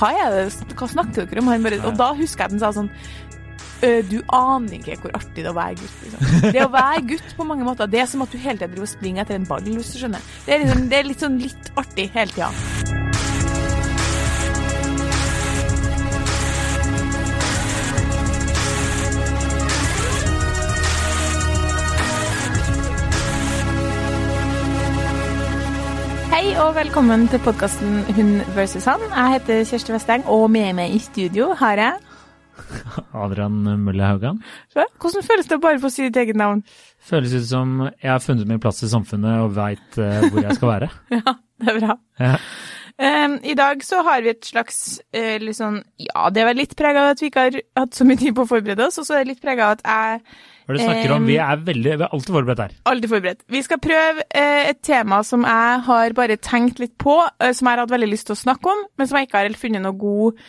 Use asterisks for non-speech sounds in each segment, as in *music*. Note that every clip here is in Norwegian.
hva det, hva snakker dere om? Bare, og da husker jeg den sa sånn «Øh, du aner ikke hvor artig det er å være gutt. Liksom. Det å være gutt på mange måter, det er som at du hele tida driver og springer etter en ball, hvis du skjønner. Det er, liksom, det er litt sånn litt artig hele tida. Hei og velkommen til podkasten Hun versus han. Jeg heter Kjersti Westeng, og med meg i studio har jeg Adrian Mølle Haugan. Hvordan føles det å bare få si ditt eget navn? Føles ut som jeg har funnet min plass i samfunnet og veit hvor jeg skal være. *laughs* Ja, det er bra. Ja. Um, I dag så har vi et slags uh, litt sånn Ja, det er vel litt prega av at vi ikke har hatt så mye tid på å forberede oss, og så er det litt prega av at jeg Hva er det du snakker om? Vi er veldig, vi er alltid forberedt her. Aldri forberedt. Vi skal prøve eh, et tema som jeg har bare tenkt litt på, eh, som jeg har hatt veldig lyst til å snakke om, men som jeg ikke har helt funnet noe god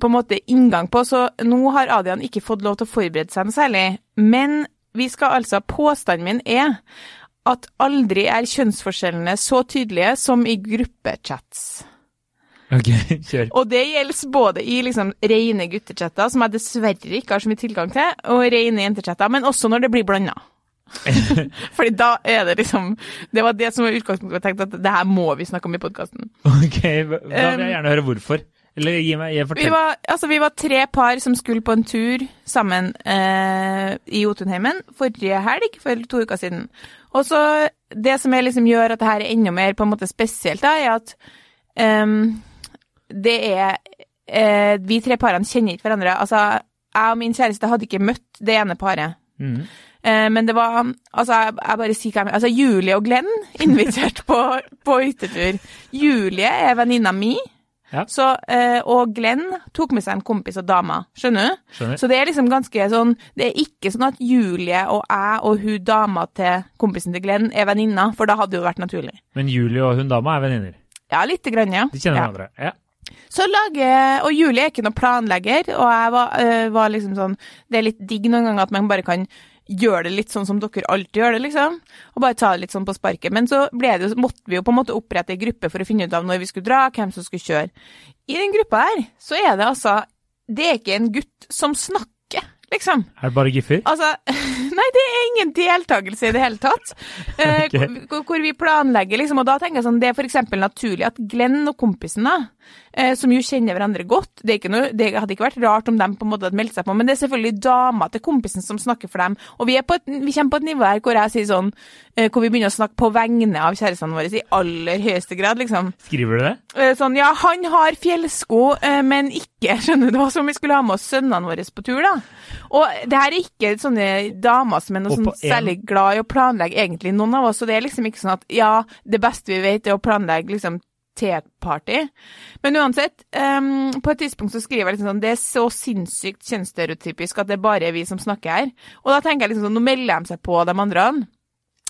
på en måte inngang på. Så nå har Adrian ikke fått lov til å forberede seg noe særlig. Men vi skal altså Påstanden min er at aldri er kjønnsforskjellene så tydelige som i gruppechats. Ok, *laughs* kjør. Og det gjelder både i liksom rene guttechatter, som jeg dessverre ikke har så mye tilgang til, og rene jentechatter, men også når det blir blanda. *laughs* Fordi da er det liksom Det var det som var utgangspunktet. Jeg tenkte at det her må vi snakke om i podkasten. Ok, Da vil jeg gjerne høre hvorfor. Eller gi meg, Vi var, altså, vi var tre par som skulle på en tur sammen eh, i Jotunheimen forrige helg, for to uker siden. Og så Det som liksom gjør at det her er enda mer på en måte spesielt, da, er at ehm, det er eh, Vi tre parene kjenner ikke hverandre. Altså, jeg og min kjæreste hadde ikke møtt det ene paret. Mm. Eh, men det var Altså, jeg, jeg bare sier hva jeg mener. Altså, Julie og Glenn *laughs* invitert på, på hyttetur. Julie er venninna mi. Ja. Så, eh, og Glenn tok med seg en kompis og dama. Skjønner du? Skjønner. Så det er liksom ganske sånn Det er ikke sånn at Julie og jeg og hun dama til kompisen til Glenn er venninner, for da hadde det jo vært naturlig. Men Julie og hun dama er venninner. Ja, lite grann, ja. De kjenner ja. hverandre. Ja. Så lager, Og Julie er ikke noen planlegger, og jeg var, øh, var liksom sånn Det er litt digg noen ganger at man bare kan gjøre det litt sånn som dere alltid gjør det, liksom. Og bare ta det litt sånn på sparket. Men så ble det, måtte vi jo på en måte opprette ei gruppe for å finne ut av når vi skulle dra, hvem som skulle kjøre. I den gruppa her, så er det altså Det er ikke en gutt som snakker, liksom. Er det bare giffer? Altså, *laughs* *laughs* nei, det er ingen deltakelse i det hele tatt. Eh, *laughs* Ok. hvor, hvor vi planlegger, liksom, og da tenker jeg sånn, det er eksempel naturlig at Glenn og kompisen da, eh, som jo kjenner hverandre godt, det, er ikke noe, det hadde ikke vært rart om de på en måte hadde meldt seg på, men det er selvfølgelig dama til kompisen som snakker for dem, og vi, er på et, vi kommer på et nivå her hvor jeg sier sånn, eh, hvor vi begynner å snakke på vegne av kjærestene våre i aller høyeste grad, liksom. Skriver du det? Eh, Sånn, ja, han har fjellsko, men ikke *laughs* Skjønner du? Det var som om vi skulle ha med oss sønnene våre på tur, da. Og det her er ikke sånne damer som er noe sånn særlig glad i å planlegge, egentlig, noen av oss. Så det er liksom ikke sånn at ja, det beste vi vet, er å planlegge liksom te-party. Men uansett, um, på et tidspunkt så skriver jeg liksom sånn Det er så sinnssykt kjønnsstereotypisk at det er bare vi som snakker her. Og da tenker jeg liksom sånn Nå melder de seg på, de andre.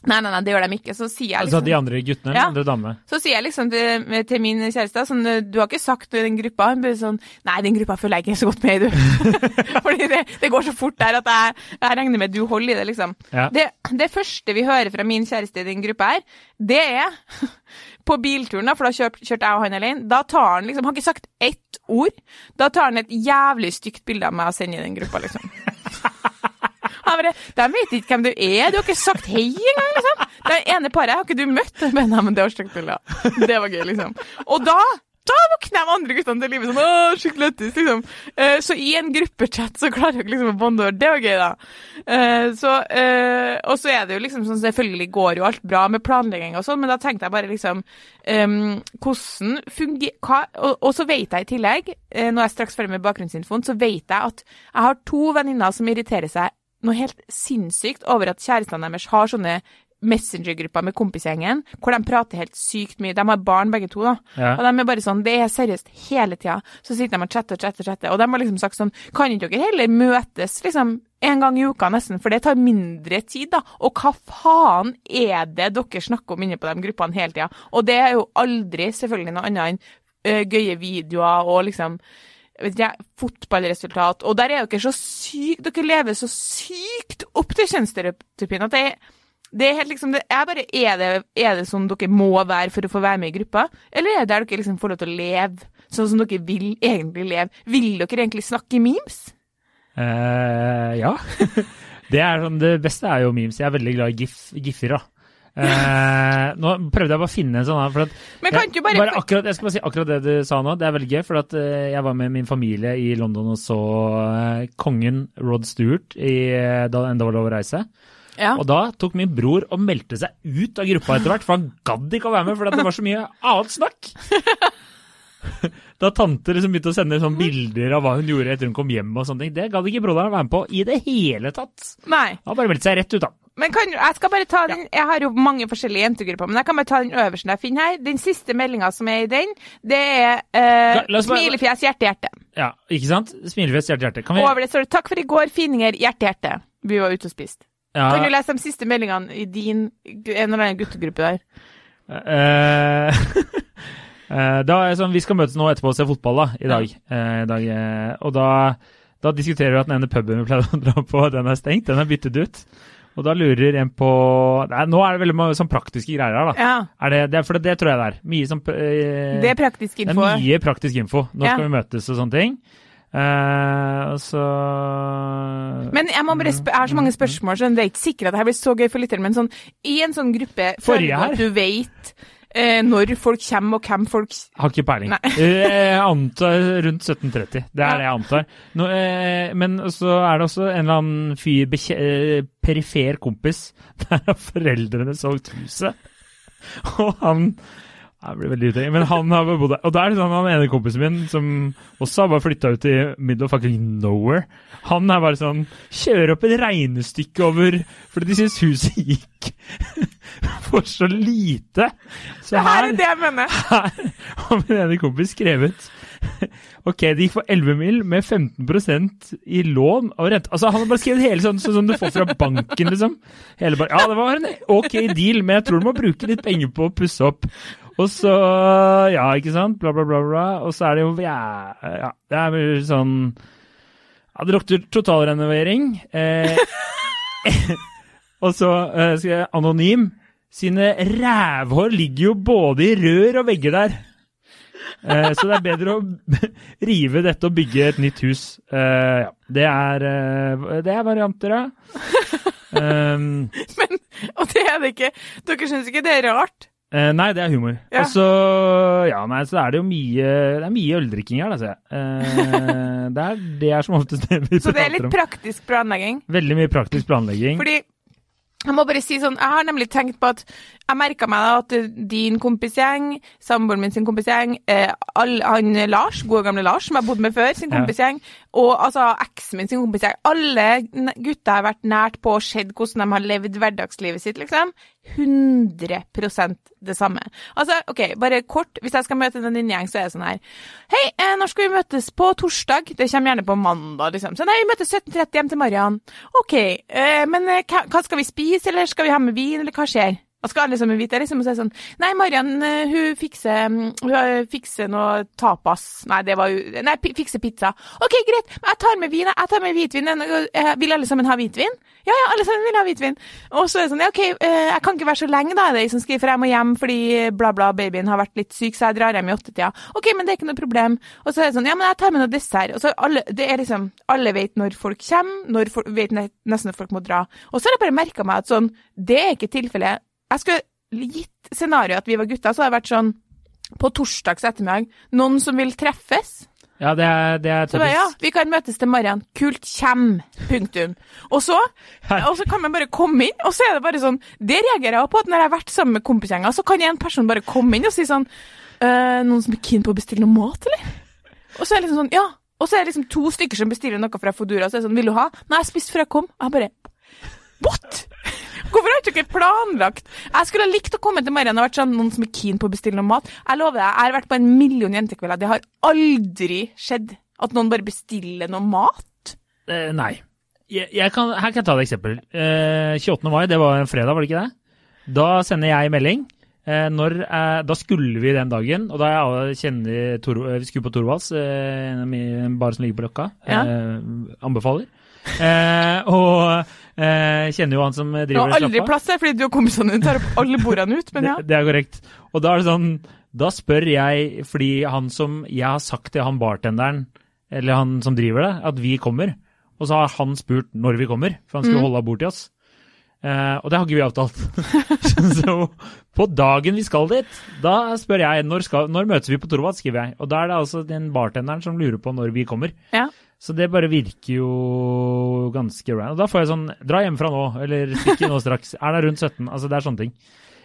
Nei, nei, nei, det gjør de ikke. Så sier jeg Altså liksom de andre guttene eller Ja. andre damene? så sier jeg liksom til, til min kjæreste sånn, Du har ikke sagt den gruppa? Hun blir sånn Nei, den gruppa følger jeg ikke så godt med i, du. *laughs* Fordi det, det går så fort der at jeg, jeg regner med du holder i det, liksom. Ja. Det, det første vi hører fra min kjæreste i den gruppa her, det er *laughs* på bilturen, da, for da kjørte jeg og han alene. Da tar han liksom Han har ikke sagt ett ord. Da tar han et jævlig stygt bilde av meg og sender i den gruppa, liksom. Han bare, De vet ikke hvem du er, du har ikke sagt hei engang, liksom. Det ene paret har ikke du møtt. Men, Nei, men det var stygt bilde. Det var gøy, liksom. Og da da våkner de andre guttene til livet sånn Åh, skikkelig lettis, liksom. Eh, så i en gruppechat så klarer dere liksom å bonde over. Det var gøy, da. Eh, så, eh, og så er det jo liksom sånn, selvfølgelig går jo alt bra med planlegging og sånn, men da tenkte jeg bare liksom em, Hvordan fungerer og, og så vet jeg i tillegg, eh, når jeg straks ferdig med bakgrunnsinfoen, så vet jeg at jeg har to venninner som irriterer seg noe helt sinnssykt over at kjærestene deres har sånne Messenger-grupper med kompisgjengen, hvor de prater helt sykt mye. De har barn begge to, da. Ja. Og de er bare sånn, det er seriøst hele tida. Så sitter de og chatter og chatter, chatter. Og de har liksom sagt sånn, kan ikke dere heller møtes liksom en gang i uka nesten, for det tar mindre tid, da. Og hva faen er det dere snakker om inne på de gruppene hele tida? Og det er jo aldri selvfølgelig noe annet enn gøye videoer og liksom vet ikke, fotballresultat. Og der er dere så sykt Dere lever så sykt opp til kjønnsstereotypien at det det er helt liksom, det er bare, er det, er det sånn dere må være for å få være med i gruppa, eller er det der dere liksom får lov til å leve sånn som dere vil egentlig leve? Vil dere egentlig snakke memes? Uh, ja. *laughs* det, sånn, det beste er jo memes. Jeg er veldig glad i gif, giffer, da. Eh, nå prøvde jeg bare å finne en sånn her. For at Men kan jeg, du bare- akkurat, jeg skal bare si akkurat det du sa nå. Det er veldig gøy. For at eh, jeg var med min familie i London og så eh, kongen Rod Stewart i, eh, da enda var lov å reise. Ja. Og da tok min bror og meldte seg ut av gruppa etter hvert, for han gadd ikke å være med fordi det var så mye annet snakk. *laughs* Da tante liksom begynte å sende sånn bilder av hva hun gjorde etter hun kom hjem, og sånne ting, det gadd ikke broderen være med på i det hele tatt. Nei. Han bare meldte seg rett ut, da. Men kan, jeg skal bare ta den, jeg har jo mange forskjellige jentegrupper, men jeg kan bare ta den øverste jeg finner her. Den siste meldinga som er i den, det er eh, La smilefjes, hjerte, hjerte. Ja, ikke sant? Smilefjes, hjerte, hjerte. Kan vi Over det står det 'takk for i går, fininger, hjerte, hjerte'. Vi var ute og spiste. ja, Kan du lese de siste meldingene i din en eller annen guttegruppe der? eh, *laughs* da er sånn, Vi skal møtes nå etterpå og se fotball da, i dag. Uh, dag uh, og da, da diskuterer vi at den ene puben vi pleide å dra på, den er stengt. Den er byttet ut. Og da lurer en på Nei, Nå er det veldig mange sånn praktiske greier her, da. Ja. Er det, det, for det, det tror jeg det er. Mye sånn eh, Det er praktisk det er mye praktisk info. Nå Ja. skal vi møtes og sånne ting. Eh, så Men jeg, må bare sp jeg har så mange spørsmål, så det er ikke sikkert at det her blir så gøy for lytteren, men sånn, i en sånn gruppe Forrige her. du vet eh, når folk kommer, og hvem folk Har ikke peiling. Eh, jeg antar rundt 1730. Det er det jeg antar. Nå, eh, men så er det også en eller annen fyr, eh, perifer kompis, *laughs* der har foreldrene solgt huset. Og han jeg blir veldig utenkt, men han har bodd der. Og da er det sånn han ene kompisen min, som også har bare flytta ut i middle of fucking nowhere, han er bare sånn Kjører opp et regnestykke over Fordi de syns huset gikk *laughs* for så lite. Så Det her er det jeg mener. her har min ene kompis skrevet *laughs* Ok, det gikk for 11 mil med 15% i lån og rente. Altså, Han har bare skrevet hele sånn, sånn som du får fra banken, liksom. Hele bare, Ja, det var en ok deal, men jeg tror du må bruke litt penger på å pusse opp. Og så Ja, ikke sant? Bla, bla, bla. bla. Og så er det jo Ja, ja det er vel sånn Ja, det lukter totalrenovering. Eh, *laughs* og så eh, skal jeg anonym. Sine rævhår ligger jo både i rør og vegger der. Eh, så det er bedre å *laughs* rive dette og bygge et nytt hus. Eh, ja, det er, eh, det er varianter, ja. Um, *laughs* Men, og det er det ikke. Dere syns ikke det er rart? eh, nei, det er humor. Ja. Og så ja, nei, så er det jo mye Det er mye øldrikking her, da, ser jeg. Eh, *laughs* det, er, det er som oftest det vi Så det er litt om. praktisk planlegging. Veldig mye praktisk planlegging. Fordi jeg må bare si sånn, jeg har nemlig tenkt på at jeg merka meg da at din kompisgjeng, samboeren min sin kompisgjeng, eh, all, han Lars, gode gamle Lars, som jeg har bodd med før, sin Ja. kompisgjeng, og altså eksen min sin kompisgjeng, alle gutter gutta har vært nært på og sett hvordan de har levd hverdagslivet sitt, liksom. 100% det samme. Altså, OK, bare kort, hvis jeg skal møte en venninnegjeng, så er det sånn her Hei, eh, når skal vi møtes? På torsdag? Det kommer gjerne på mandag, liksom. Så nei, vi møtes 17.30 hjem til Mariann. OK, eh, men eh, hva skal vi spise, eller skal vi ha med vin, eller hva skjer? Og skal alle sammen vite det, liksom, og så er sånn Nei, Mariann, eh, hun fikser, mm, hun fikser noe tapas. Nei, det var jo Nei, fikser pizza. OK, greit, men jeg tar med vin. Jeg tar med hvitvin. Eh, Vil alle sammen ha hvitvin? Ja, ja, alle sammen vil ha hvitvin. Og så er det sånn, ja, OK, eh, jeg kan ikke være så lenge, da, er det jeg som skriver, for jeg må hjem fordi bla, bla, babyen har vært litt syk, så jeg drar hjem i åttetida. OK, men det er ikke noe problem. Og så er det sånn, ja, men jeg tar med noe dessert. Og så alle, det er liksom, alle vet når folk kommer, når folk, vet nesten når folk må dra. Og så har jeg bare merka meg at sånn, det er ikke tilfellet. Jeg skulle gitt scenarioet at vi var gutter, så hadde det vært sånn på torsdags ettermiddag, noen som vil treffes. Ja, det er, det er Så ja, vi kan møtes til morgenen. Kult, kjem. Punktum. Og så, og så kan man bare komme inn, og så er det bare sånn Det reagerer jeg på, at når jeg har vært sammen med kompisgjenger, så kan en person bare komme inn og si sånn «Øh, Noen som er keen på å bestille noe mat, eller? Og så er det liksom sånn, ja. Og så er det liksom to stykker som bestiller noe fra Fodora, og så er det sånn Vil du ha? Nei, jeg spiste før jeg kom. Jeg bare What?! Har ikke planlagt? Jeg skulle ha likt å komme til Mariann og vært sånn noen som er keen på å bestille noe mat. Jeg lover deg, jeg har vært på en million jentekvelder. Det har aldri skjedd at noen bare bestiller noe mat. Eh, nei. Jeg, jeg kan, her kan jeg ta et eksempel. Eh, 28. mai, det var en fredag, var det ikke det? Da sender jeg melding. Eh, når, eh, da skulle vi den dagen, og da jeg kjenner Tor, eh, vi skulle på Torvalds, en en bar som ligger på Løkka. Ja. Eh, anbefaler. Eh, og eh, kjenner jo han som driver Det Du har aldri plass der, fordi du og kompisene dine tar opp alle bordene ut, men ja. Det, det er korrekt. Og da er det sånn Da spør jeg, fordi han som Jeg har sagt til han bartenderen, eller han som driver det, at vi kommer. Og så har han spurt når vi kommer, for han skulle Mm. holde av bord til oss. Eh, og det har ikke vi avtalt. *laughs* så på dagen vi skal dit, da spør jeg når, skal, når møtes vi på Torvald, skriver jeg. Og da er det altså den bartenderen som lurer på når vi kommer. Ja. Så det bare virker jo ganske random. Da får jeg sånn Dra hjemmefra nå, eller stikk nå straks. Er det rundt 17? Altså, det er sånne ting.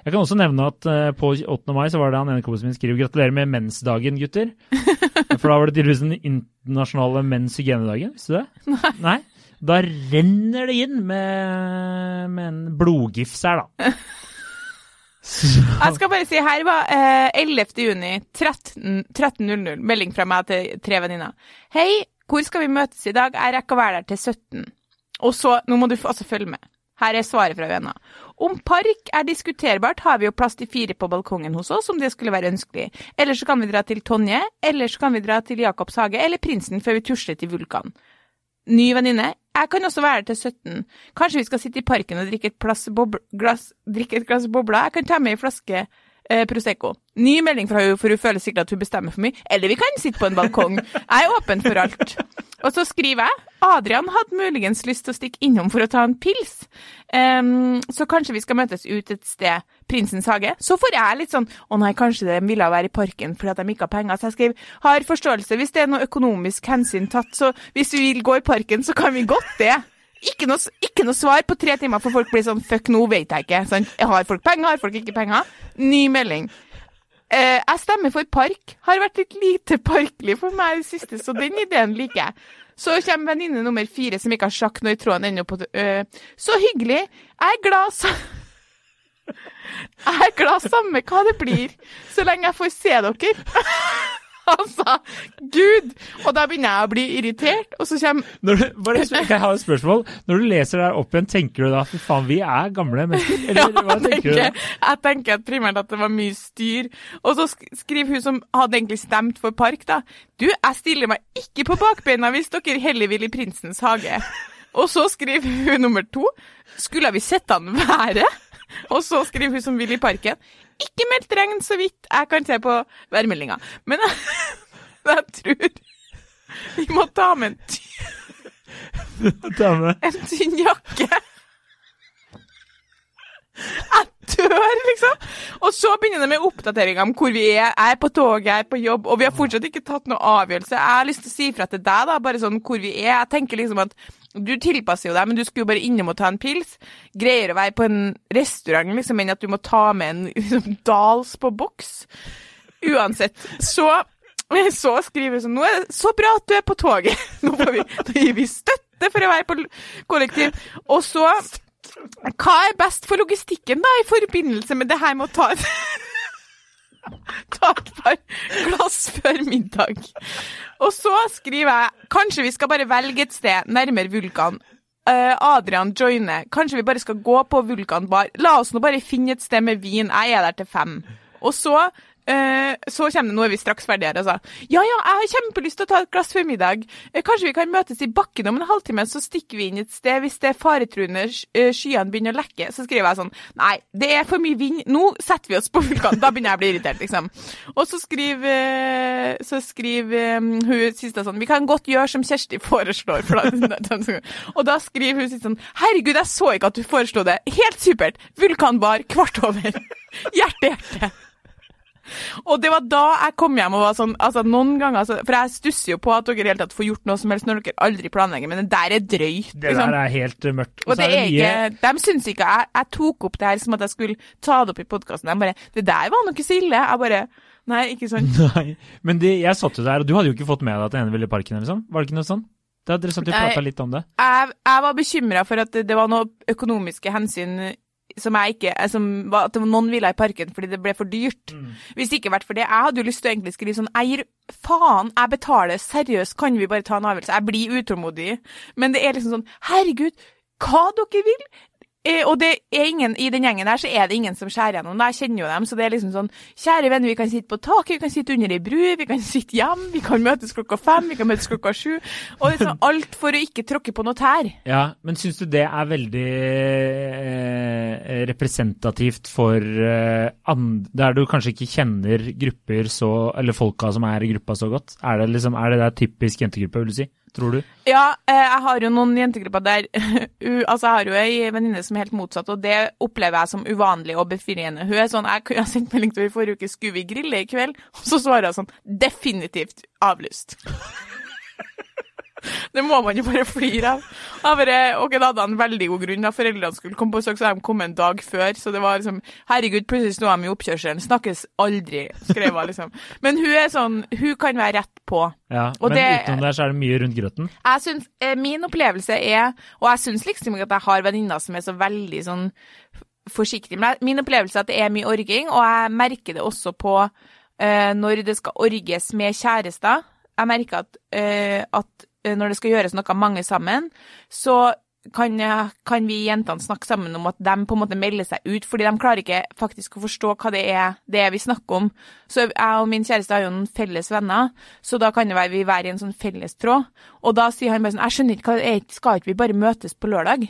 Jeg kan også nevne at uh, på 8. mai så var det han ene kompisen min skriver 'Gratulerer med mensdagen, gutter'. *laughs* For da var det tydeligvis den internasjonale menns hygienedagen. Visste du det? Nei. Da renner det inn med, med en blodgifs her, da. *laughs* Så, Jeg skal bare si her var eh, 11. juni 13 13.00. Melding fra meg til tre venninner. Hei, hvor skal vi møtes i dag? Jeg rekker å være der til 17. Og så, nå må du altså følge med. Her er svaret fra Vena. Om park er diskuterbart, har vi jo plass til fire på balkongen hos oss, om det skulle være ønskelig. Eller så kan vi dra til Tonje, eller så kan vi dra til Jacobs hage, eller Prinsen før vi tusler til Vulkan. Ny venninne. Jeg kan også være der til 17. Kanskje vi skal sitte i parken og drikke et, glass, drikke et glass bobler? Jeg kan ta med ei flaske eh, Prosecco. Ny melding fra henne, for hun føler sikkert at hun bestemmer for mye. Eller vi kan sitte på en balkong. Jeg er åpen for alt. Og så skriver jeg Adrian hadde muligens lyst til å stikke innom for å ta en pils. um, så kanskje vi skal møtes ut et sted. Prinsens hage. Så får jeg litt sånn Å nei, kanskje de ville være i parken fordi at de ikke har penger. Så jeg skriver har forståelse hvis det er noe økonomisk hensyn tatt. Så hvis vi vil gå i parken, så kan vi godt det. Ikke noe, ikke noe svar på tre timer, for folk blir sånn fuck, nå vet jeg ikke. Sånn, har folk penger, har folk ikke penger? Ny melding. Eh, jeg stemmer for park. Har vært litt lite parklig for meg i det siste, så den ideen liker jeg. Så kommer venninne nummer fire som ikke har sjakk når tråden ennå. på øh, Så hyggelig. Jeg er glad så *laughs* Jeg er glad samme hva det blir, så lenge jeg får se dere. *laughs* altså, gud! Og da begynner jeg å bli irritert, og så kommer når du, bare, jeg har et spørsmål? Når du leser det her opp igjen, tenker du da fy faen, vi er gamle mennesker? Eller *laughs* hva jeg tenker du? da? jeg tenker at primært at det var mye styr. Og så skriver hun som hadde egentlig stemt for Park, da. Du, jeg stiller meg ikke på bakbeina hvis dere heller vil i Prinsens hage. Og så skriver hun nummer to. Skulle vi sett han være? Og så skriver hun som vil i parken. Ikke meldt regn, så vidt jeg kan se på værmeldinga. Men jeg, *laughs* jeg tror vi må ta med en, tynn en tynn jakke. Jeg dør, liksom! Og så begynner det med oppdateringer om hvor vi er. Jeg er på toget, jeg er på jobb, og vi har fortsatt ikke tatt noe avgjørelse. Jeg har lyst til å si fra til deg, da, bare sånn hvor vi er. Jeg tenker liksom at du tilpasser jo deg, men du skulle jo bare innom og ta en pils. Greier å være på en restaurant, liksom, enn at du må ta med en *laughs* liksom, Dals på boks. Uansett, så *laughs* så skriver hun sånn Nå er det så bra at du er på toget. *laughs* Nå, får vi, da gir vi støtte for å være på kollektiv. Og så Hva er best for logistikken, da, i forbindelse med det her med å ta et Ta par glass før middag. Og så skriver jeg Kanskje vi skal bare velge et sted nærmere Vulkan. Eh, Adrian joiner. Kanskje vi bare skal gå på Vulkan bar. La oss nå bare finne et sted med vin. Jeg er der til fem. Og så så kommer det, nå er vi straks ferdige her, altså. Ja, ja, jeg har kjempelyst til å ta et glass før middag. Eh, kanskje vi kan møtes i bakken om en halvtime, så stikker vi inn et sted hvis det er faretruende eh, skyene begynner å lekke. Så skriver jeg sånn Nei, det er for mye vind. Nå setter vi oss på vulkan. Da begynner jeg å bli irritert, liksom. Og så skriver eh, så skriver eh, hun siste sånn Vi kan godt gjøre som Kjersti foreslår. For *laughs* og da skriver hun siste sånn Herregud, jeg så ikke at du foreslo det. Helt supert. Vulkanbar kvart over. *laughs* Hjerte, hjerte. Og det var da jeg kom hjem og var sånn altså noen ganger, altså, For jeg stusser jo på at dere helt tatt får gjort noe som helst når dere aldri planlegger, men det der er drøyt. Det liksom. der er helt eh, mørkt. Og og det er mye- ikke, De syns ikke jeg, jeg tok opp det her som at jeg skulle ta det opp i podkasten. De bare 'Det der var noe så ille'. Jeg bare Nei, ikke sånn. *laughs* Nei, men de, jeg satt jo der, og du hadde jo ikke fått med deg at den ene ville i parken, eller sånn? Var det ikke noe sånn? Da, dere satt og prata litt om det. Jeg, jeg var bekymra for at det, det var noe økonomiske hensyn som jeg ikke som At noen ville i parken fordi det ble for dyrt. Hvis det ikke vært for det. Jeg hadde jo lyst til å egentlig skrive sånn gir faen, jeg betaler. Seriøst, kan vi bare ta en avgjørelse? Jeg blir utålmodig. Men det er liksom sånn Herregud, hva dere vil? Eh, og det er ingen, i den gjengen her så er det ingen som skjærer gjennom. Jeg kjenner jo dem, så det er liksom sånn Kjære venner, vi kan sitte på taket, vi kan sitte under ei bru, vi kan sitte hjem, vi kan møtes klokka fem, vi kan møtes klokka sju. Og liksom alt for å ikke tråkke på noe tær. Ja, men syns du det er veldig eh, representativt for eh, and, der du kanskje ikke kjenner grupper så Eller folka som er i gruppa så godt? Er det liksom, er det der typisk jentegruppe, vil du si? Tror du? Ja, eh, jeg har jo noen jentegrupper der *laughs* Altså, jeg har jo ei venninne som er helt motsatt, og det opplever jeg som uvanlig og befriende. Hun er sånn Jeg kunne ha sendt melding til henne i forrige uke, skulle vi grille i kveld? Og så svarer hun sånn Definitivt avlyst. Det må man jo bare flire av. Ok, Da hadde han veldig god grunn. da Foreldrene skulle komme på besøk, så de kom en dag før. Så det var liksom Herregud, plutselig sto de i oppkjørselen. Snakkes aldri, skrev hun liksom. Men hun er sånn Hun kan være rett på. Ja, Og Men det- utenom der så er det mye rundt grøten? Jeg synes, eh, Min opplevelse er Og jeg syns liksom ikke at jeg har venninner som er så veldig sånn forsiktige. Men min opplevelse er at det er mye orging, og jeg merker det også på uh, når det skal orges med kjærester. Jeg merker at, uh, at når det skal gjøres noe mange sammen, så kan, kan vi jentene snakke sammen om at de på en måte melder seg ut, fordi de klarer ikke faktisk å forstå hva det er, det er vi snakker om. Så jeg og min kjæreste har jo noen felles venner, så da kan det være vi være i en sånn felles tråd. Og da sier han bare sånn Jeg skjønner ikke hva det er, skal ikke vi bare møtes på lørdag?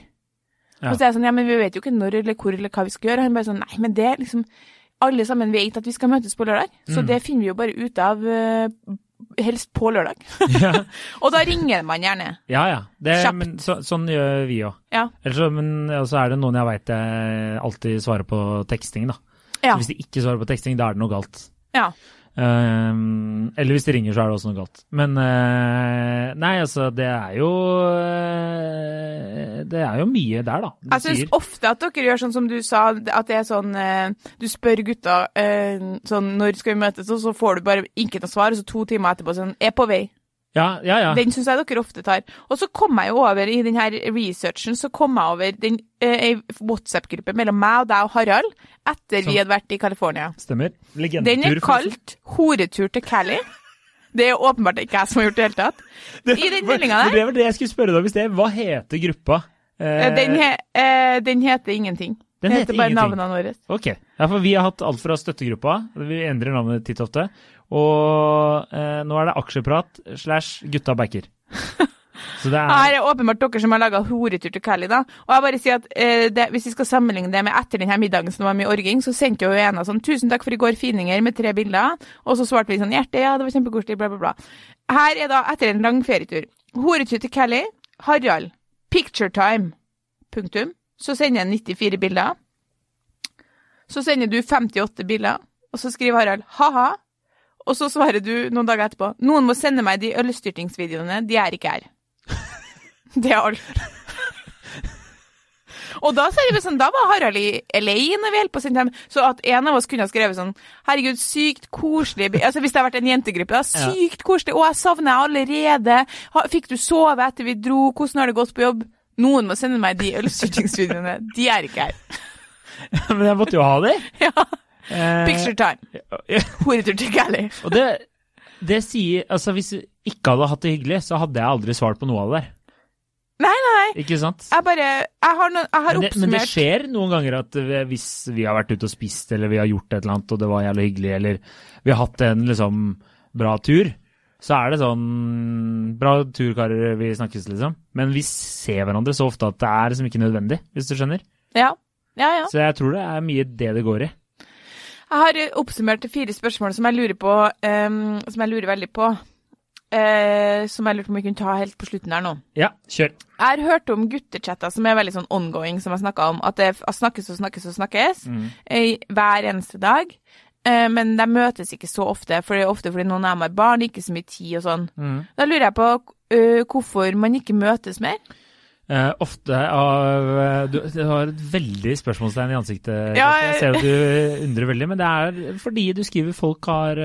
Ja. Og så er jeg sånn Ja, men vi vet jo ikke når eller hvor eller hva vi skal gjøre. Og han bare sånn Nei, men det er liksom Alle sammen vet at vi skal møtes på lørdag, så Mm. det finner vi jo bare ut av eh, helst på lørdag. *laughs* Ja, *laughs* og da ringer man gjerne. ja. ja. Det, men så, sånn gjør vi òg. Ja. Så, men så er det noen jeg veit alltid svarer på teksting, da. Ja. Hvis de ikke svarer på teksting, da er det noe galt. ja. Ehm, eller hvis de ringer, så er det også noe galt. Men uh, nei, altså, det er jo uh, Det er jo mye der, da. Jeg syns ofte at dere gjør sånn som du sa, at det er sånn uh, Du spør gutta eh, sånn når skal vi møtes, og så får du bare ikke noe svar, og så to timer etterpå sånn Er på vei. Ja, ja, ja. Den syns jeg dere ofte tar. Og så kom jeg jo over i denne researchen, så kom jeg over den eh, WhatsApp-gruppe mellom meg og deg og Harald etter så. vi hadde vært i California. Stemmer. Legendetur. Den er kalt 'Horetur til Cali'. Det er åpenbart ikke jeg som har gjort det i hele tatt. I den meldinga der, Det var det jeg skulle spørre deg om i sted. Hva heter gruppa? Eh, eh, den, he, eh, den heter ingenting. Den det heter heter bare ingenting. navnene våre. Ok. Ja, for vi har hatt alt fra støttegruppa, vi endrer navnet titt og ofte, og eh, nå er det aksjeprat slash gutta backer. *laughs* Så det er Her er åpenbart dere som har laga horetur til Cali, da. Og jeg bare sier at eh, det, Hvis vi skal sammenligne det med etter denne middagen som var mye orging, så sendte jo en av sånn 'Tusen takk for i går, fininger', med tre bilder. Og så svarte vi sånn 'Hjerte, ja, det var kjempekoselig', bla, bla, bla. Her er da etter en lang ferietur. Horetur til Cali. Harald. Picture time. Punktum. Så sender jeg 94 bilder. Så sender du 58 bilder, og så skriver Harald 'ha-ha'. Og så svarer du noen dager etterpå 'Noen må sende meg de ølstyrtingsvideoene, de er ikke her'. *laughs* Det er alt. Og da, sånn, da var Harald i LA når vi holdt på å sende dem. Så at en av oss kunne ha skrevet sånn Herregud, sykt koselig Altså Hvis det hadde vært en jentegruppe, da. Sykt koselig. Å, jeg savner deg allerede. Fikk du sove etter vi dro? Hvordan har det gått på jobb? Noen må sende meg de ølstyrtingsvideoene. De er ikke her. *laughs* Men jeg måtte jo ha det. *laughs* Ja. Eh, Picture time. Horetur *laughs* til Cali. Og det, det sier Altså, hvis vi ikke hadde hatt det hyggelig, så hadde jeg aldri svart på noe av det der. Nei, nei, nei. Ikke sant? Jeg bare Jeg har, noen, jeg har Men det, men det skjer noen ganger at hvis vi har vært ute og spist, eller vi har gjort et eller annet, og det var jævlig hyggelig, eller vi har hatt en liksom bra tur, så er det sånn Bra tur, karer, vi snakkes, liksom. Men vi ser hverandre så ofte at det er liksom ikke nødvendig, hvis du skjønner. Ja. Ja, ja. Så jeg tror det er mye det det går i. Jeg har eh, oppsummert fire spørsmål som jeg lurer på, um, som jeg lurer veldig på. Uh, som jeg lurte på om vi kunne ta helt på slutten her nå. Ja, kjør. Jeg har hørt om guttechatter som er veldig sånn ongoing, som jeg snakka om. At det snakkes og snakkes og snakkes Mm. eh, hver eneste dag. Eh, men de møtes ikke så ofte, for det er ofte fordi noen av dem har barn, ikke så mye tid og sånn. Mm. Da lurer jeg på uh, hvorfor man ikke møtes mer. Uh, ofte av du, du har et veldig spørsmålstegn i ansiktet. Ja, jeg ser at du undrer veldig, men det er fordi du skriver folk har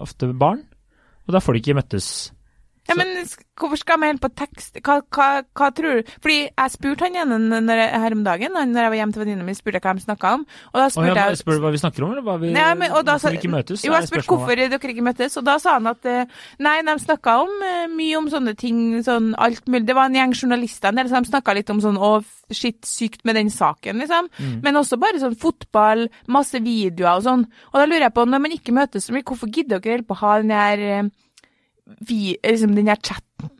ofte barn, og da får de ikke møttes. Ja, men hvorfor skal vi helt på tekst? Hva, hva, hva tror du? Fordi jeg spurte han igjen når jeg, her om dagen, når jeg var hjemme til venninna mi, spurte jeg hva de snakka om. Og da spurte spurte jeg jeg spør du hva vi snakker om, eller hva vi, Nei, men, da, hvorfor vi ikke møtes? Jo, jeg spurte hvorfor dere ikke møttes, og da sa han at eh, nei, de snakka om eh, mye om sånne ting, sånn alt mulig. Det var en gjeng journalister der, så de snakka litt om sånn å, shit, sykt med den saken, liksom. Mm. Men også bare sånn fotball, masse videoer og sånn. Og da lurer jeg på, når man ikke møtes så mye, hvorfor gidder dere helt på å ha den her eh, vi, liksom den her chatten?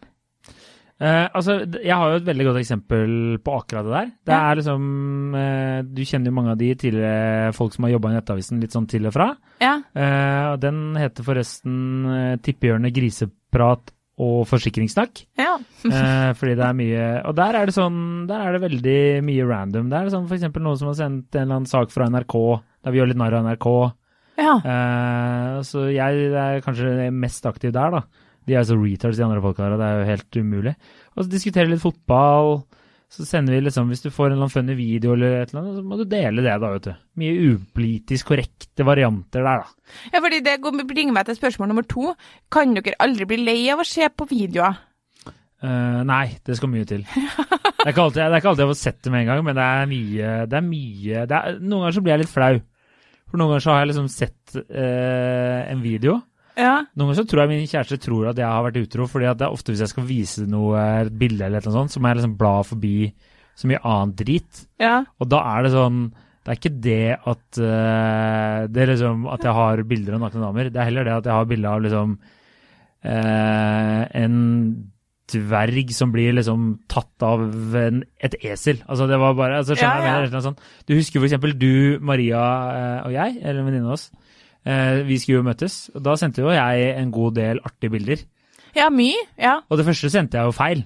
Eh, altså, jeg har jo et veldig godt eksempel på akkurat det der. Det Ja. er liksom eh, Du kjenner jo mange av de tidligere folk som har jobba i Nettavisen litt sånn til og fra. Ja. Eh, den heter forresten uh, Tippehjørnet griseprat og forsikringssnakk. ja. *laughs* Eh, fordi det er mye Og der er det sånn Der er det veldig mye random. Det er sånn for eksempel noen som har sendt en eller annen sak fra NRK, der vi gjør litt narr av NRK. Ja. Uh, så jeg er kanskje mest aktiv der, da. De er så retards, de andre folka her, og det er jo helt umulig. Og så diskutere litt fotball. Så sender vi liksom, Hvis du får en eller annen funny video, eller et eller annet, så må du dele det, da, vet du. Mye upolitisk korrekte varianter der, da. ja, fordi det bringer meg til spørsmål nummer to. Kan dere aldri bli lei av å se på videoer? Uh, nei, det skal mye til. Det er ikke alltid, det er ikke alltid jeg får sett det med en gang, men det er mye, det er mye det er, Noen ganger så blir jeg litt flau. For noen ganger så har jeg liksom sett eh, en video. Ja. Noen ganger så tror jeg min kjæreste tror at jeg har vært utro, fordi at det er ofte hvis jeg skal vise noe, et bilde eller noe sånt, så må jeg liksom bla forbi så mye annet drit. Ja. Og da er det sånn Det er ikke det at uh, det er liksom at jeg har bilder av nakne damer. Det er heller det at jeg har bilde av liksom uh, en dverg som blir liksom tatt av en, et esel. Altså det var bare altså, skjønner Ja, jeg ja. mener? Annet sånt. Du husker for eksempel du, Maria eh, og jeg, eller en venninne av oss. Eh, vi skulle jo møtes, og da sendte jo jeg en god del artige bilder. ja, mye. Ja. Og det første sendte jeg jo feil.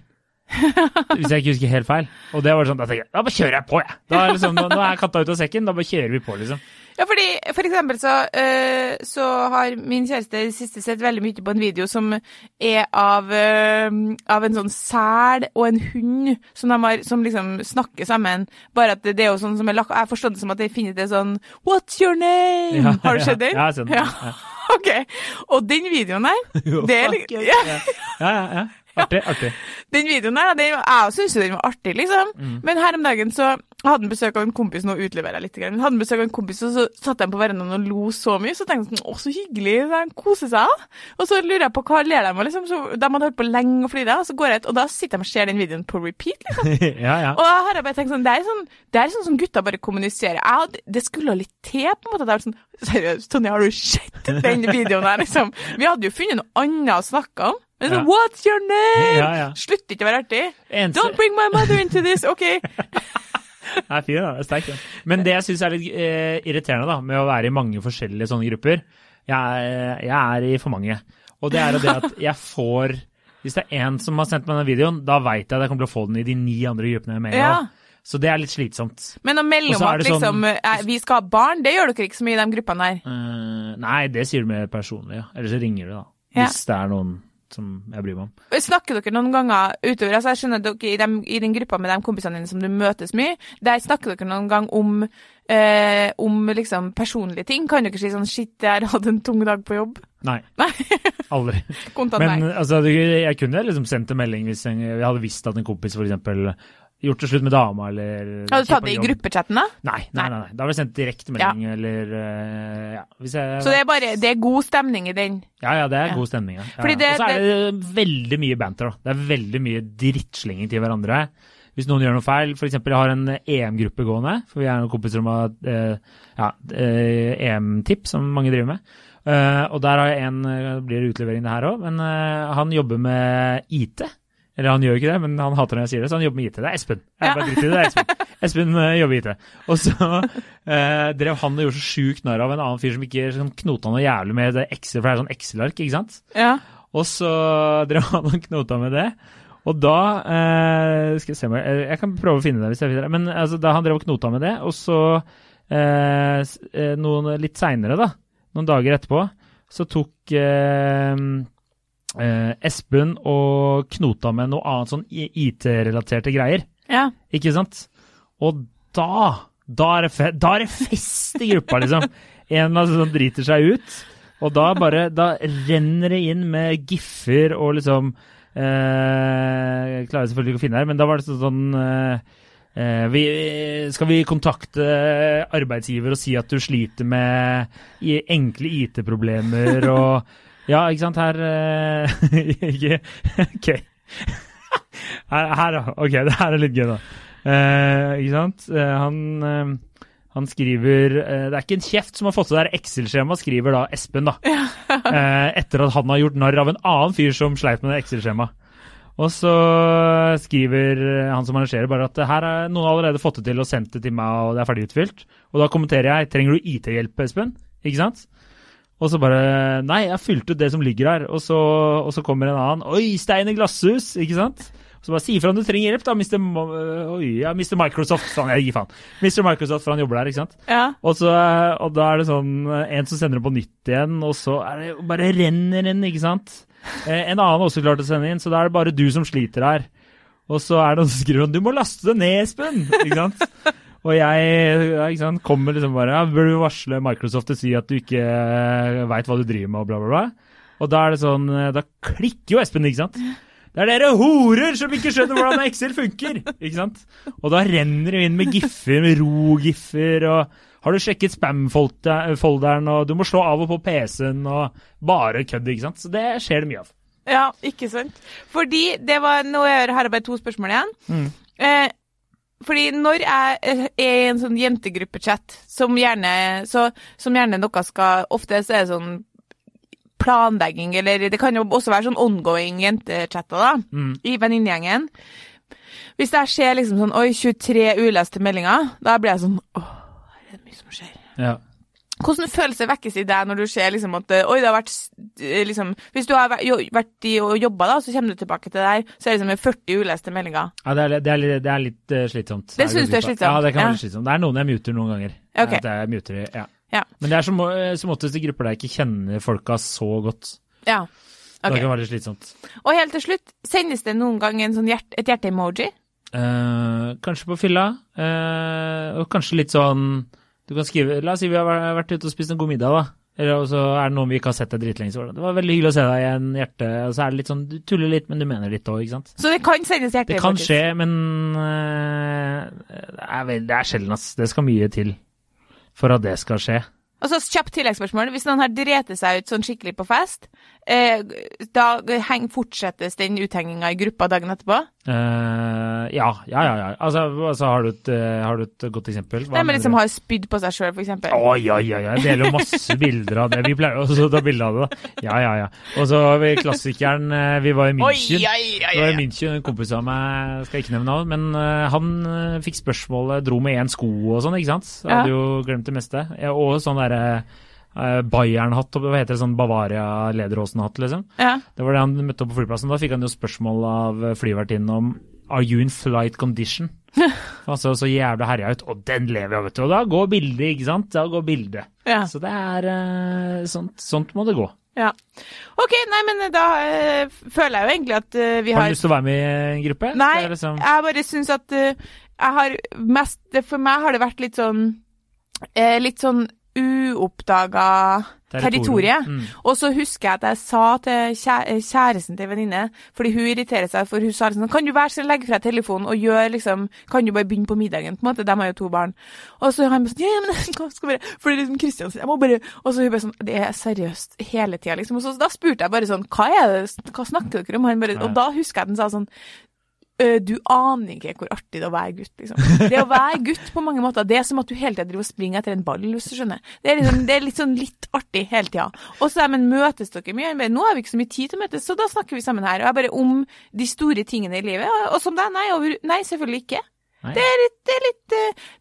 Hvis jeg ikke husker helt feil. Og det var sånn, da tenker jeg, da bare kjører jeg på, jeg. Da er liksom, nå, nå er katta ute av sekken, da bare kjører vi på, liksom. Ja, fordi for eksempel så, uh, så har min kjæreste i det siste sett veldig mye på en video som er av, uh, av en sånn sel og en hund som, har, som liksom snakker sammen. Bare at det, det er jo sånn som er lagt Jeg forstår det som at de finner det sånn What's your name? Ja, har du sett den? Ja, jeg har sett den. Ja. *laughs* OK. Og den videoen der, *laughs* Jo, det er fuck, li- ja. ja, Ja, ja, ja. Artig, artig. den videoen der, den, jeg syns den var artig, liksom. Mm. Men her om dagen så hadde han besøk av en kompis, nå utleverer jeg litt, grann, men hadde han besøk av en kompis, og så satt de på verandaen og lo så mye. Så tenkte jeg sånn, å, så hyggelig, så han koser seg. Og så lurer jeg på hva ler de av, liksom. Så de hadde holdt på lenge og flira, og så går jeg ut, og da sitter de og ser den videoen på repeat, liksom. *laughs* ja, ja. Og da har jeg bare tenkt sånn, det er sånn, det er sånn som gutta bare kommuniserer. Jeg det skulle litt til, på en måte. Det er sånn, seriøst, Tonje, har du sett den videoen her, liksom? Vi hadde jo funnet noe annet å snakke om. Men sånn, Ja. What's your name? Ja, ja. Slutt ikke å være artig. Eneste- Don't bring my mother into this, *laughs* OK? Er fin, da. Er sterk, den. Men det jeg syns er litt eh, irriterende da, med å være i mange forskjellige sånne grupper Jeg, jeg er i for mange. Og det er jo det at *laughs* jeg får Hvis det er én som har sendt meg den videoen, da veit jeg at jeg kommer til å få den i de ni andre gruppene jeg er med i. Ja. Så det er litt slitsomt. Men å melde om at liksom, sånn- liksom, eh, vi skal ha barn, det gjør dere ikke så mye i de gruppene der. Uh, nei, det sier du mer personlig, ja. Eller så ringer du, da. Hvis det er noen som jeg bryr meg om. Snakker dere noen ganger utover? altså Jeg skjønner at dere i, dem, i den gruppa med de kompisene dine som du møtes mye, der snakker dere noen gang om, eh, om liksom personlige ting? Kan dere si sånn shit, jeg har hatt en tung dag på jobb? Nei. *laughs* Nei. Aldri. Kontant Men nei. altså, jeg kunne liksom sendt en melding hvis jeg, jeg hadde visst at en kompis eksempel gjort det slutt med dama, eller Har du tatt det i gruppechatten, da? Nei, nei, nei, nei. Da har vi sendt direkte ja. eller uh, ja. Jeg, Så det er bare det er god stemning i den? Ja, ja, det er Ja. god stemning, ja. Og så er det veldig mye banter, da. Det er veldig mye drittslenging til hverandre. Hvis noen gjør noe feil, f.eks. jeg har en EM-gruppe gående, for vi er noen kompiser som har uh, ja, uh, EM-tipp, som mange driver med. Uh, og der har jeg en, eh, blir det utlevering det her òg, men eh, han jobber med IT. Eller han gjør ikke det, men han hater når jeg sier det, så han jobber med IT. Det er Espen. Jeg bare driter i det, det er Espen. Espen eh, jobber i IT. Og så eh, drev han og gjorde så sjukt narr av en annen fyr som ikke sånn, knota noe jævlig med det Excel, for det er sånn Excel-ark, ikke sant? Ja. Og så drev han og knota med det. Og da eh, Skal jeg se om jeg, kan prøve å finne det hvis jeg finner det. Men altså, da han drev og knota med det, og så noen litt seinere, da, noen dager etterpå, så tok eh, Espen og knota med noe annet sånn IT-relaterte greier. ja. Ikke sant? Og da Da er det, fe da er det fest i gruppa, liksom. En eller annen som driter seg ut. Og da bare Da renner det inn med giffer og liksom eh, Jeg klarer selvfølgelig ikke å finne her, men da var det sånn eh, eh, vi, Skal vi kontakte arbeidsgiver og si at du sliter med enkle IT-problemer og Ja, ikke sant, her eh, *laughs* ikke, OK. Her, her, OK, det her er litt gøy, da. Uh, ikke sant? Uh, han, uh, han skriver eh, Det er ikke en kjeft som har fått til det Excel-skjemaet, skriver da Espen, da. *laughs* Eh, etter at han har gjort narr av en annen fyr som sleit med det Excel-skjemaet. Og så skriver han som arrangerer bare at her er noen allerede fått det til og sendt det til meg, og det er ferdig utfylt. Og da kommenterer jeg trenger du IT-hjelp, Espen? Ikke sant? Og så bare Nei, jeg har fylt ut det som ligger her. Og så, og så kommer en annen. Oi, stein i glasshus! Ikke sant? Så bare si ifra om du trenger hjelp, da, Mr. Mo Oi, ja, Mr. Microsoft. Sånn, jeg gir faen. Mr. Microsoft, for han jobber der, ikke sant? Ja. Og, så, og da er det sånn en som sender det på nytt igjen, og så er det bare renner inn, ikke sant? Eh, En annen også klart å sende inn, så da er det bare du som sliter her. Og så er det noen som skriver sånn Du må laste det ned, Espen! Ikke sant? Og jeg ikke sant, kommer liksom bare ja, Bør du varsle Microsoft og si at du ikke veit hva du driver med, og bla, bla, bla. Og da er det sånn eh, Da klikker jo Espen, ikke sant? Det er dere horer som ikke skjønner hvordan Excel funker! Ikke sant? Og da renner det inn med giffer, med ro-giffer, og har du sjekket spam-folderen, og du må slå av og på PC-en, og bare kødd, ikke sant? Så det skjer det mye av. Ja, ikke sant? Fordi det var Nå har jeg bare to spørsmål igjen. Mm. Eh, fordi når jeg eh, er i en sånn jentegruppechat, som gjerne, så, som gjerne noe skal Ofte så er det sånn planlegging, eller det kan jo også være sånn ongoing jentechatter, da, Mm. i venninnegjengen. Hvis jeg ser liksom sånn Oi, 23 uleste meldinger, da blir jeg sånn Åh, det er mye som skjer. Ja. Hvordan følelser vekkes i deg når du ser liksom at Oi, det har vært eh, liksom Hvis du har vært, i og jobba, da, så kommer du tilbake til det her, så er det liksom 40 uleste meldinger. Ja, det er, det er, litt- det er litt eh, slitsomt. Det synes du er slitsomt? Ja, det kan være Ja. litt slitsomt. Det er noen jeg muter noen ganger. Okay. At jeg muter, ja. Ja. Men det er som, eh, som oftest i grupper der jeg ikke kjenner folka så godt. Ja. Det Ok. kan være litt slitsomt. Og helt til slutt, sendes det noen gang en sånn hjert, et hjerte-emoji? Eh, kanskje på fylla, eh, og kanskje litt sånn Du kan skrive La oss si vi har vært ute og spist en god middag, da. Eller så er det noen vi ikke har sett deg dritlenge. Det, var veldig hyggelig å se deg igjen, hjerte. Og så er det litt sånn Du tuller litt, men du mener litt òg, ikke sant? Så det kan sendes hjerte-emojis? Det kan skje, men uh, det, er sjelden, ass. Det skal mye til for at det skal skje. Og så kjapt tilleggsspørsmål. Hvis noen har dreti seg ut sånn skikkelig på fest, da heng, fortsettes den uthenginga i gruppa dagen etterpå? Uh, ja, ja, ja. ja. Altså, altså har, du et, eh, har du et godt eksempel? Hva Nei, men liksom har spydd på seg sjøl, for eksempel. ja, ja, ja. jeg deler jo masse bilder av det. Vi pleier også å ta bilde av det, da. Ja, ja, ja. Og så har vi klassikeren eh, Vi var i München. oi, ja. Vi var i. München, en kompis av meg, skal ikke nevne navn, men eh, han eh, fikk spørsmålet, dro med én sko og sånn, ikke sant? Ja. Hadde jo glemt det meste. Og sånn derre uh, Bayern-hatt, hva heter det, sånn Bavaria-Lederåsen-hatt, liksom. Ja. Det var det han møtte opp på flyplassen. Da fikk han jo spørsmål av flyvertinnen om Are you in flight condition? *laughs* Han så jævla herja ut. Og den lever jeg, vet du. Og da går bildet, ikke sant? Da går bildet. Ja. Så det er eh, sånt, sånt må det gå. ja. OK, nei, men da øh, føler jeg jo egentlig at øh, vi Har har du lyst til å være med i en gruppe? Nei, liksom, jeg bare syns at øh, jeg har mest For meg har det vært litt sånn eh, Litt sånn uoppdaga territorie. Mm. Og så husker jeg at jeg sa til kjæresten til venninne, fordi hun irriterer seg, for hun sa sånn Kan du være så legge fra telefonen og gjøre liksom Kan du bare begynne på middagen? på en måte, De har jo to barn. Og så han bare sånn Ja, men *laughs* hva skal bare Fordi liksom Kristian sier Jeg må bare Og så hun bare sånn Det er seriøst hele tida, liksom. Og så da spurte jeg bare sånn Hva er det Hva snakker dere om? Han bare Og da husker jeg at han sa sånn «Øh, du aner ikke hvor artig det er å være gutt, liksom. Det å være gutt på mange måter, det er som at du hele tida driver og springer etter en ball, hvis du skjønner. Det er, liksom, det er litt sånn litt artig hele tida. Og så er men møtes dere mye? Bare, nå har vi ikke så mye tid til å møtes, så da snakker vi sammen her. Og jeg bare om de store tingene i livet. Og- Og som deg, nei, over, nei, selvfølgelig ikke. Nei. Det er litt, det er litt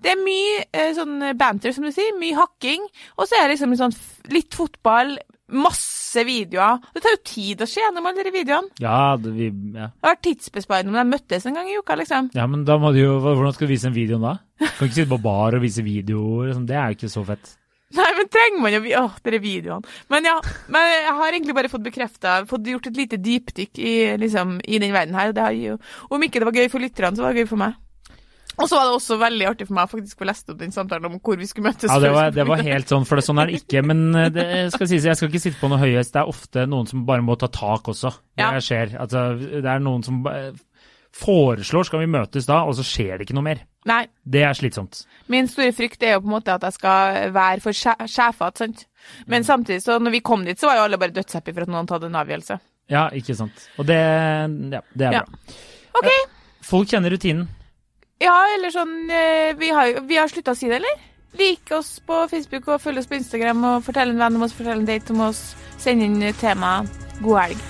Det er mye sånn banter, som du sier. Mye hakking. Og så er det liksom litt sånn litt fotball, masse videoer. Det tar jo tid å se gjennom alle de videoene. Ja, det, vi, ja. Det har vært tidsbesparende om de møttes en gang i uka, liksom. ja, men da må du jo Hvordan skal du vise en video da? Kan ikke sitte på bar og vise videoer. liksom. Det er jo ikke så fett. Nei, men trenger man jo Å, dere videoene. Men ja, men jeg har egentlig bare fått bekrefta, fått gjort et lite dypdykk i, liksom, i den verden her. Og det har jo Om ikke det var gøy for lytterne, så var det gøy for meg. Og så var det også veldig artig for meg faktisk å leste opp den samtalen om hvor vi skulle møtes. Ja, det var, det var helt sånn, for det, sånn er det ikke. Men eh, det skal sies, jeg skal ikke sitte på noe høyhest. Det er ofte noen som bare må ta tak også. Det Ja. skjer. Altså, det er noen som foreslår skal vi møtes da, og så skjer det ikke noe mer. Nei. Det er slitsomt. Min store frykt er jo på en måte at jeg skal være for sje- sjefete, sant. Men Mm. samtidig, så når vi kom dit, så var jo alle bare dødshappy for at noen hadde en avgjørelse. Ja, ikke sant. Og det, ja, det er Ja. bra. OK. Folk kjenner rutinen. Ja, eller sånn eh, Vi har, vi har slutta å si det, eller? Lik oss på Facebook og følg oss på Instagram og fortell en venn om oss, fortell en date om oss. Send inn tema. God helg.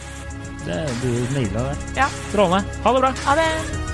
Det, du naila det. Ja. Strålende. Ha det bra. Ha det.